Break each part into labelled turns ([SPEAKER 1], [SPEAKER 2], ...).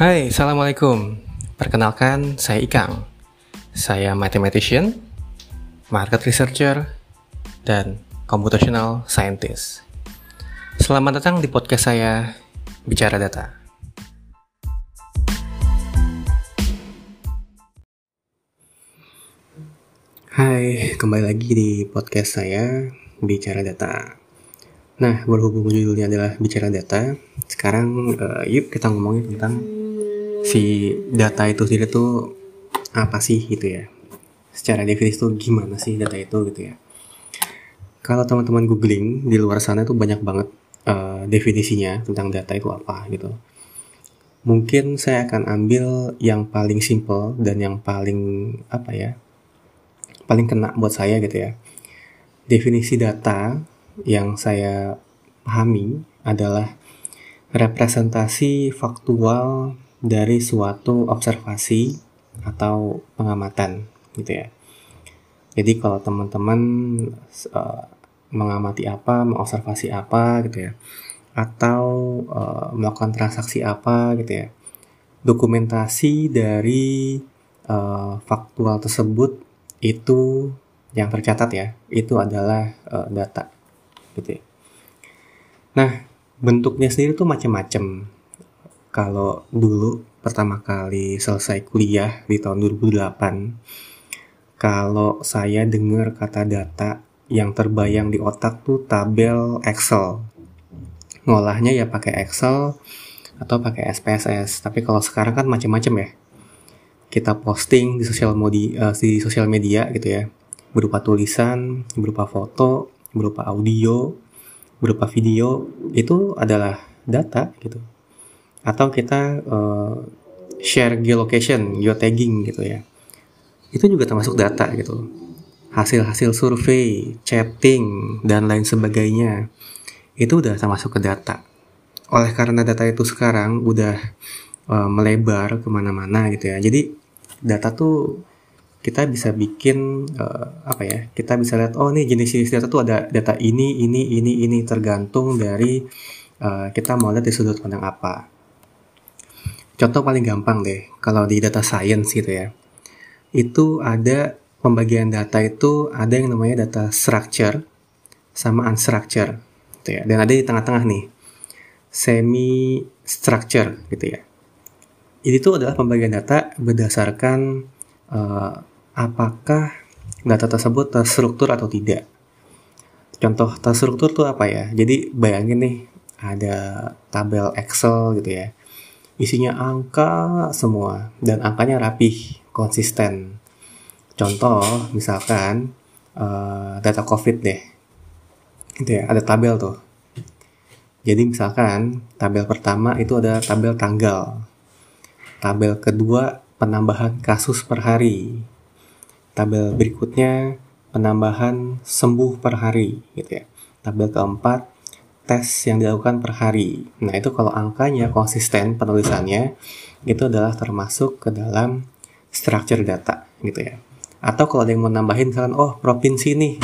[SPEAKER 1] Hai, Assalamualaikum. Perkenalkan, saya Ikang. Saya mathematician, market researcher, dan computational scientist. Selamat datang di podcast saya, Bicara Data. Hai, kembali lagi di podcast saya, Bicara Data. Nah, berhubung judulnya adalah Bicara Data, sekarang uh, yuk kita ngomongin tentang si data itu sendiri tuh apa sih gitu ya? Secara definisi tuh gimana sih data itu gitu ya? Kalau teman-teman googling di luar sana tuh banyak banget uh, definisinya tentang data itu apa gitu. Mungkin saya akan ambil yang paling simple dan yang paling apa ya paling kena buat saya gitu ya. Definisi data yang saya pahami adalah representasi faktual dari suatu observasi atau pengamatan gitu ya. Jadi kalau teman-teman uh, mengamati apa, mengobservasi apa gitu ya, atau uh, melakukan transaksi apa gitu ya, dokumentasi dari uh, faktual tersebut itu yang tercatat ya, itu adalah uh, data gitu ya. Nah, bentuknya sendiri tuh macam-macam kalau dulu pertama kali selesai kuliah di tahun 2008 kalau saya dengar kata data yang terbayang di otak tuh tabel Excel. Ngolahnya ya pakai Excel atau pakai SPSS tapi kalau sekarang kan macam-macam ya. Kita posting di sosial media uh, di sosial media gitu ya. Berupa tulisan berupa foto berupa audio berupa video itu adalah data gitu atau kita uh, share geolocation, geotagging gitu ya. Itu juga termasuk data gitu. Hasil-hasil survei, chatting, dan lain sebagainya itu udah termasuk ke data. Oleh karena data itu sekarang udah uh, melebar ke mana-mana gitu ya. Jadi data tuh kita bisa bikin uh, apa ya? Kita bisa lihat oh nih jenis-jenis data tuh ada data ini, ini, ini, ini tergantung dari uh, kita mau lihat di sudut pandang apa Contoh paling gampang deh, kalau di data science gitu ya. Itu ada pembagian data itu ada yang namanya data structure sama unstructure gitu ya. Dan ada di tengah-tengah nih semi structure gitu ya. Ini tuh adalah pembagian data berdasarkan uh, apakah data tersebut terstruktur atau tidak. Contoh terstruktur tuh apa ya? Jadi bayangin nih ada tabel Excel gitu ya isinya angka semua dan angkanya rapih, konsisten. Contoh misalkan uh, data COVID deh, itu ya ada tabel tuh. Jadi misalkan tabel pertama itu ada tabel tanggal, tabel kedua penambahan kasus per hari, tabel berikutnya penambahan sembuh per hari, gitu ya. Tabel keempat tes yang dilakukan per hari. Nah, itu kalau angkanya konsisten penulisannya itu adalah termasuk ke dalam structure data gitu ya. Atau kalau ada yang mau nambahin misalkan oh provinsi nih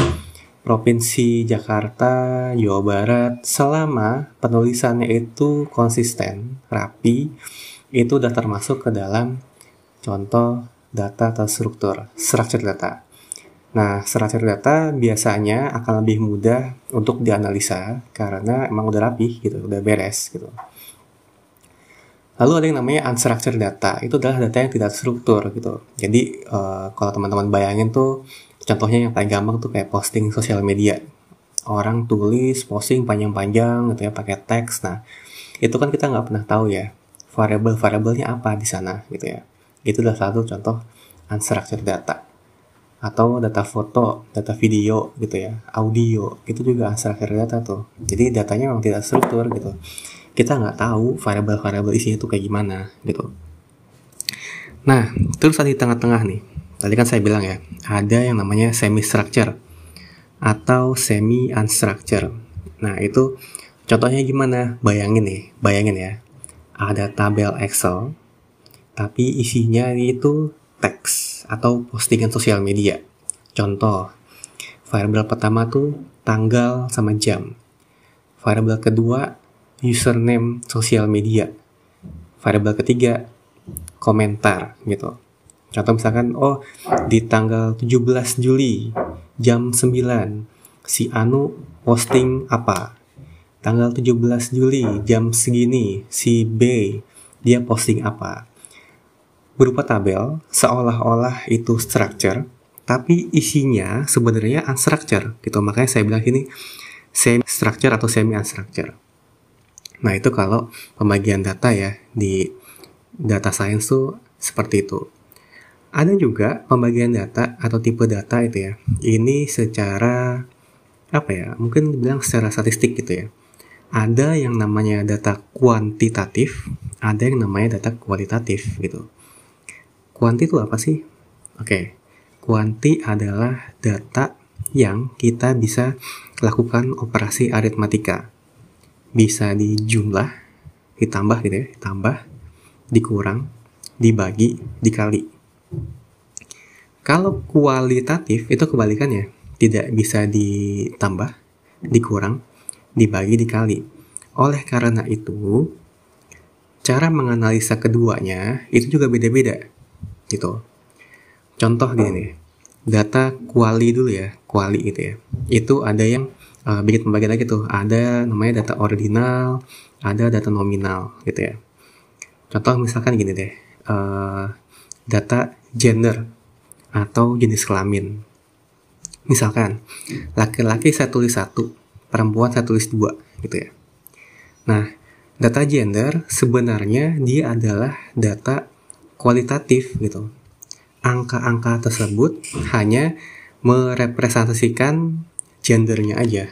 [SPEAKER 1] Provinsi Jakarta, Jawa Barat selama penulisannya itu konsisten, rapi, itu udah termasuk ke dalam contoh data terstruktur, structure data. Nah, structure data biasanya akan lebih mudah untuk dianalisa karena emang udah rapi gitu, udah beres gitu. Lalu ada yang namanya unstructured data, itu adalah data yang tidak struktur gitu. Jadi uh, kalau teman-teman bayangin tuh, contohnya yang paling gampang tuh kayak posting sosial media. Orang tulis, posting panjang-panjang gitu ya, pakai teks. Nah, itu kan kita nggak pernah tahu ya, variabel-variabelnya apa di sana gitu ya. Itu adalah satu contoh unstructured data atau data foto, data video gitu ya, audio itu juga unstructured data tuh. Jadi datanya memang tidak struktur gitu. Kita nggak tahu variabel-variabel isinya itu kayak gimana gitu. Nah, terus tadi tengah-tengah nih, tadi kan saya bilang ya, ada yang namanya semi structure atau semi unstructure. Nah itu contohnya gimana? Bayangin nih, bayangin ya, ada tabel Excel, tapi isinya itu teks atau postingan sosial media. Contoh, variabel pertama tuh tanggal sama jam. Variabel kedua username sosial media. variabel ketiga komentar gitu contoh misalkan oh di tanggal 17 Juli jam 9 si Anu posting apa tanggal 17 Juli jam segini si B dia posting apa berupa tabel seolah-olah itu structure tapi isinya sebenarnya unstructure gitu. Makanya saya bilang ini semi structure atau semi unstructure nah itu kalau pembagian data ya di data science tuh seperti itu. Ada juga pembagian data atau tipe data itu ya. Ini secara apa ya mungkin bilang secara statistik gitu ya. Ada yang namanya data kuantitatif ada yang namanya data kualitatif gitu kuanti itu apa sih oke kuanti adalah data yang kita bisa lakukan operasi aritmatika. Bisa dijumlah, ditambah gitu ya, ditambah, dikurang, dibagi, dikali. Kalau kualitatif itu kebalikannya, tidak bisa ditambah, dikurang, dibagi, dikali. Oleh karena itu, cara menganalisa keduanya itu juga beda-beda, gitu. Contoh gini nih, data kuali dulu ya, kuali gitu ya. Itu ada yang uh, bikin pembagian lagi tuh. Ada namanya data ordinal, ada data nominal gitu ya. Contoh misalkan gini deh, uh, data gender atau jenis kelamin. Misalkan laki-laki saya tulis satu, perempuan saya tulis dua gitu ya. Nah, data gender sebenarnya dia adalah data kualitatif gitu angka-angka tersebut hanya merepresentasikan gendernya aja.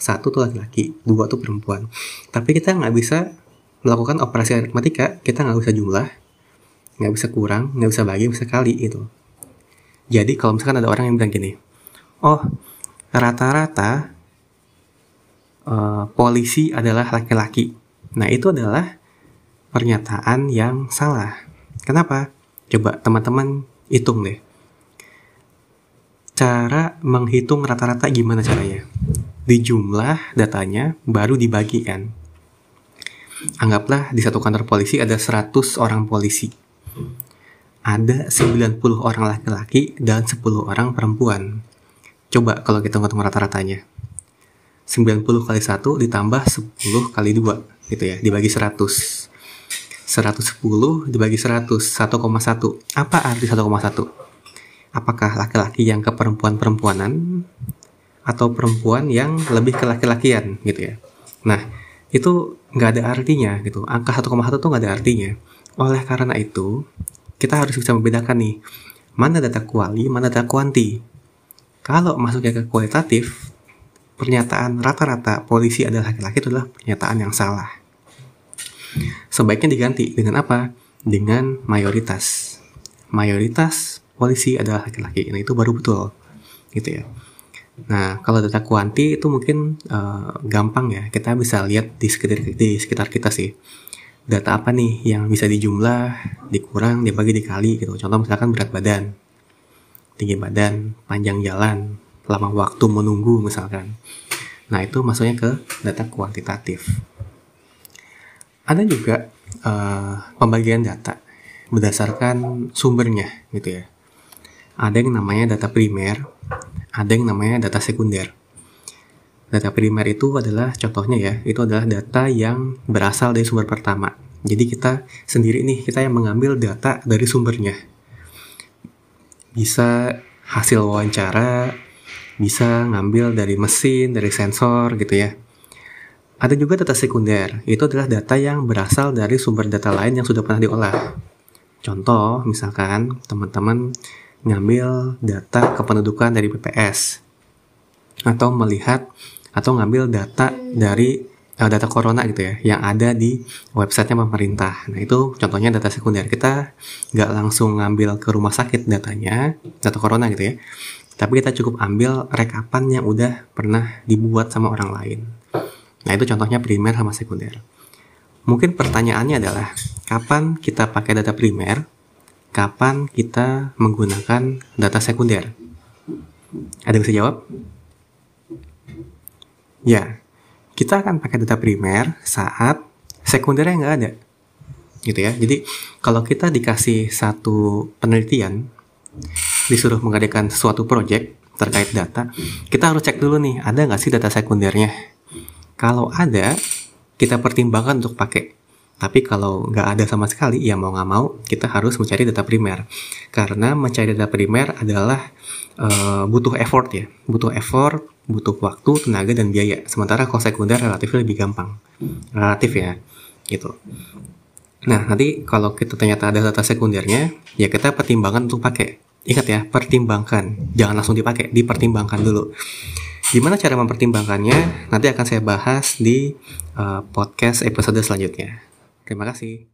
[SPEAKER 1] Satu tuh laki-laki, dua tuh perempuan. Tapi kita nggak bisa melakukan operasi aritmatika, kita nggak bisa jumlah, nggak bisa kurang, nggak bisa bagi, bisa kali itu. Jadi kalau misalkan ada orang yang bilang gini, oh rata-rata uh, polisi adalah laki-laki. Nah itu adalah pernyataan yang salah. Kenapa? Coba teman-teman hitung deh. Cara menghitung rata-rata gimana caranya? Dijumlah datanya, baru dibagikan. Anggaplah di satu kantor polisi ada 100 orang polisi. Ada 90 orang laki-laki dan 10 orang perempuan. Coba kalau kita ngitung rata-ratanya. 90 kali 1 ditambah 10 kali 2 gitu ya, dibagi 100. 110 dibagi 100, 1,1. Apa arti 1,1? Apakah laki-laki yang ke perempuan-perempuanan atau perempuan yang lebih ke laki-lakian gitu ya. Nah, itu nggak ada artinya gitu. Angka 1,1 tuh nggak ada artinya. Oleh karena itu, kita harus bisa membedakan nih, mana data kuali, mana data kuanti. Kalau masuknya ke kualitatif, pernyataan rata-rata polisi adalah laki-laki itu adalah pernyataan yang salah Sebaiknya diganti dengan apa? Dengan mayoritas. Mayoritas polisi adalah laki-laki. Nah, itu baru betul. Gitu ya. Nah, kalau data kuanti itu mungkin uh, gampang ya. Kita bisa lihat di sekitar di sekitar kita sih. Data apa nih yang bisa dijumlah, dikurang, dibagi, dikali gitu. Contoh misalkan berat badan, tinggi badan, panjang jalan, lama waktu menunggu misalkan. Nah, itu masuknya ke data kuantitatif. Ada juga uh, pembagian data berdasarkan sumbernya gitu ya. Ada yang namanya data primer, ada yang namanya data sekunder. Data primer itu adalah contohnya ya, itu adalah data yang berasal dari sumber pertama. Jadi kita sendiri nih, kita yang mengambil data dari sumbernya. Bisa hasil wawancara, bisa ngambil dari mesin, dari sensor gitu ya. Ada juga data sekunder, itu adalah data yang berasal dari sumber data lain yang sudah pernah diolah. Contoh, misalkan teman-teman ngambil data kependudukan dari BPS, atau melihat atau ngambil data dari uh, data corona gitu ya, yang ada di websitenya pemerintah. Nah itu contohnya data sekunder. Kita nggak langsung ngambil ke rumah sakit datanya, data corona gitu ya, tapi kita cukup ambil rekapan yang udah pernah dibuat sama orang lain. Nah itu contohnya primer sama sekunder. Mungkin pertanyaannya adalah kapan kita pakai data primer, kapan kita menggunakan data sekunder? Ada yang bisa jawab? Ya, kita akan pakai data primer saat sekundernya nggak ada. gitu ya. Jadi kalau kita dikasih satu penelitian, disuruh mengadakan suatu project terkait data, kita harus cek dulu nih, ada nggak sih data sekundernya? Kalau ada, kita pertimbangkan untuk pakai. Tapi kalau nggak ada sama sekali, ya mau nggak mau kita harus mencari data primer. Karena mencari data primer adalah uh, butuh effort ya, butuh effort, butuh waktu, tenaga dan biaya. Sementara kalau sekunder relatif lebih gampang, relatif ya, gitu. Nah nanti kalau kita ternyata ada data sekundernya, ya kita pertimbangkan untuk pakai. Ingat ya, pertimbangkan, jangan langsung dipakai, dipertimbangkan dulu. Gimana cara mempertimbangkannya? Nanti akan saya bahas di uh, podcast episode selanjutnya. Terima kasih.